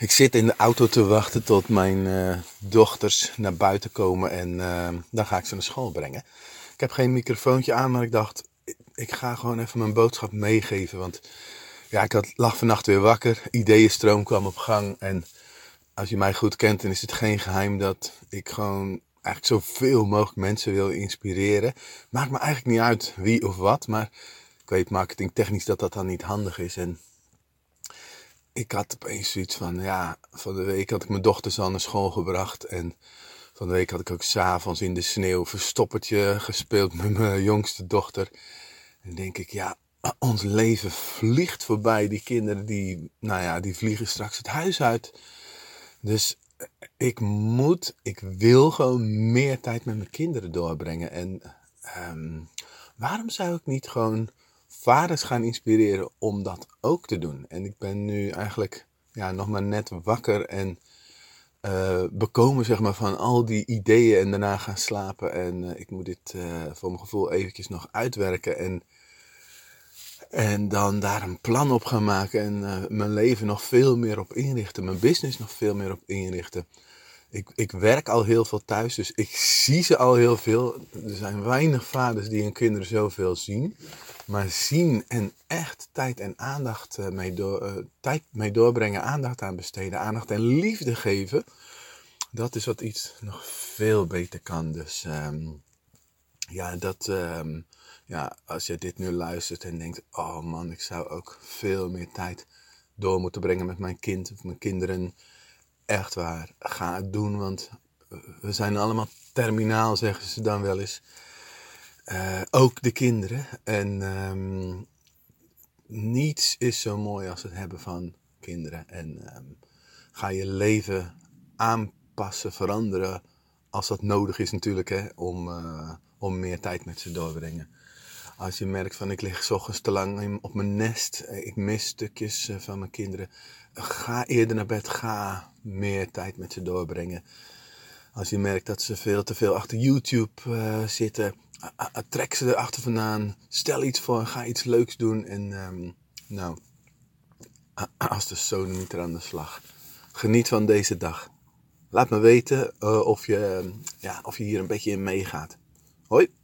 Ik zit in de auto te wachten tot mijn uh, dochters naar buiten komen en uh, dan ga ik ze naar school brengen. Ik heb geen microfoontje aan, maar ik dacht, ik ga gewoon even mijn boodschap meegeven. Want ja, ik had, lag vannacht weer wakker, ideeënstroom kwam op gang. En als je mij goed kent, dan is het geen geheim dat ik gewoon eigenlijk zoveel mogelijk mensen wil inspireren. Maakt me eigenlijk niet uit wie of wat, maar ik weet marketingtechnisch dat dat dan niet handig is. En ik had opeens zoiets van, ja, van de week had ik mijn dochters al naar school gebracht. En van de week had ik ook s'avonds in de sneeuw verstoppertje gespeeld met mijn jongste dochter. En denk ik, ja, ons leven vliegt voorbij. Die kinderen, die, nou ja, die vliegen straks het huis uit. Dus ik moet, ik wil gewoon meer tijd met mijn kinderen doorbrengen. En um, waarom zou ik niet gewoon vaders gaan inspireren om dat ook te doen. En ik ben nu eigenlijk ja, nog maar net wakker en uh, bekomen zeg maar, van al die ideeën en daarna gaan slapen. En uh, ik moet dit uh, voor mijn gevoel eventjes nog uitwerken en, en dan daar een plan op gaan maken en mijn leven nog veel meer op inrichten, mijn business nog veel meer op inrichten. Ik, ik werk al heel veel thuis, dus ik zie ze al heel veel. Er zijn weinig vaders die hun kinderen zoveel zien. Maar zien en echt tijd en aandacht eh, mee, door, uh, tijd mee doorbrengen, aandacht aan besteden, aandacht en liefde geven. Dat is wat iets nog veel beter kan. Dus um, ja, dat, um, ja, als je dit nu luistert en denkt: oh man, ik zou ook veel meer tijd door moeten brengen met mijn kind of mijn kinderen. Echt waar, ga het doen, want we zijn allemaal terminaal, zeggen ze dan wel eens. Uh, ook de kinderen. En um, niets is zo mooi als het hebben van kinderen. En um, ga je leven aanpassen, veranderen. Als dat nodig is natuurlijk, hè, om, uh, om meer tijd met ze door te brengen. Als je merkt van ik lig ochtends te lang op mijn nest, eh, ik mis stukjes van mijn kinderen. Ga eerder naar bed, ga meer tijd met ze doorbrengen. Als je merkt dat ze veel te veel achter YouTube zitten, trek ze erachter vandaan. Stel iets voor, ga iets leuks doen. En um, nou, als de zoon niet er aan de slag. Geniet van deze dag. Laat me weten uh, of, je, ja, of je hier een beetje in meegaat. Hoi!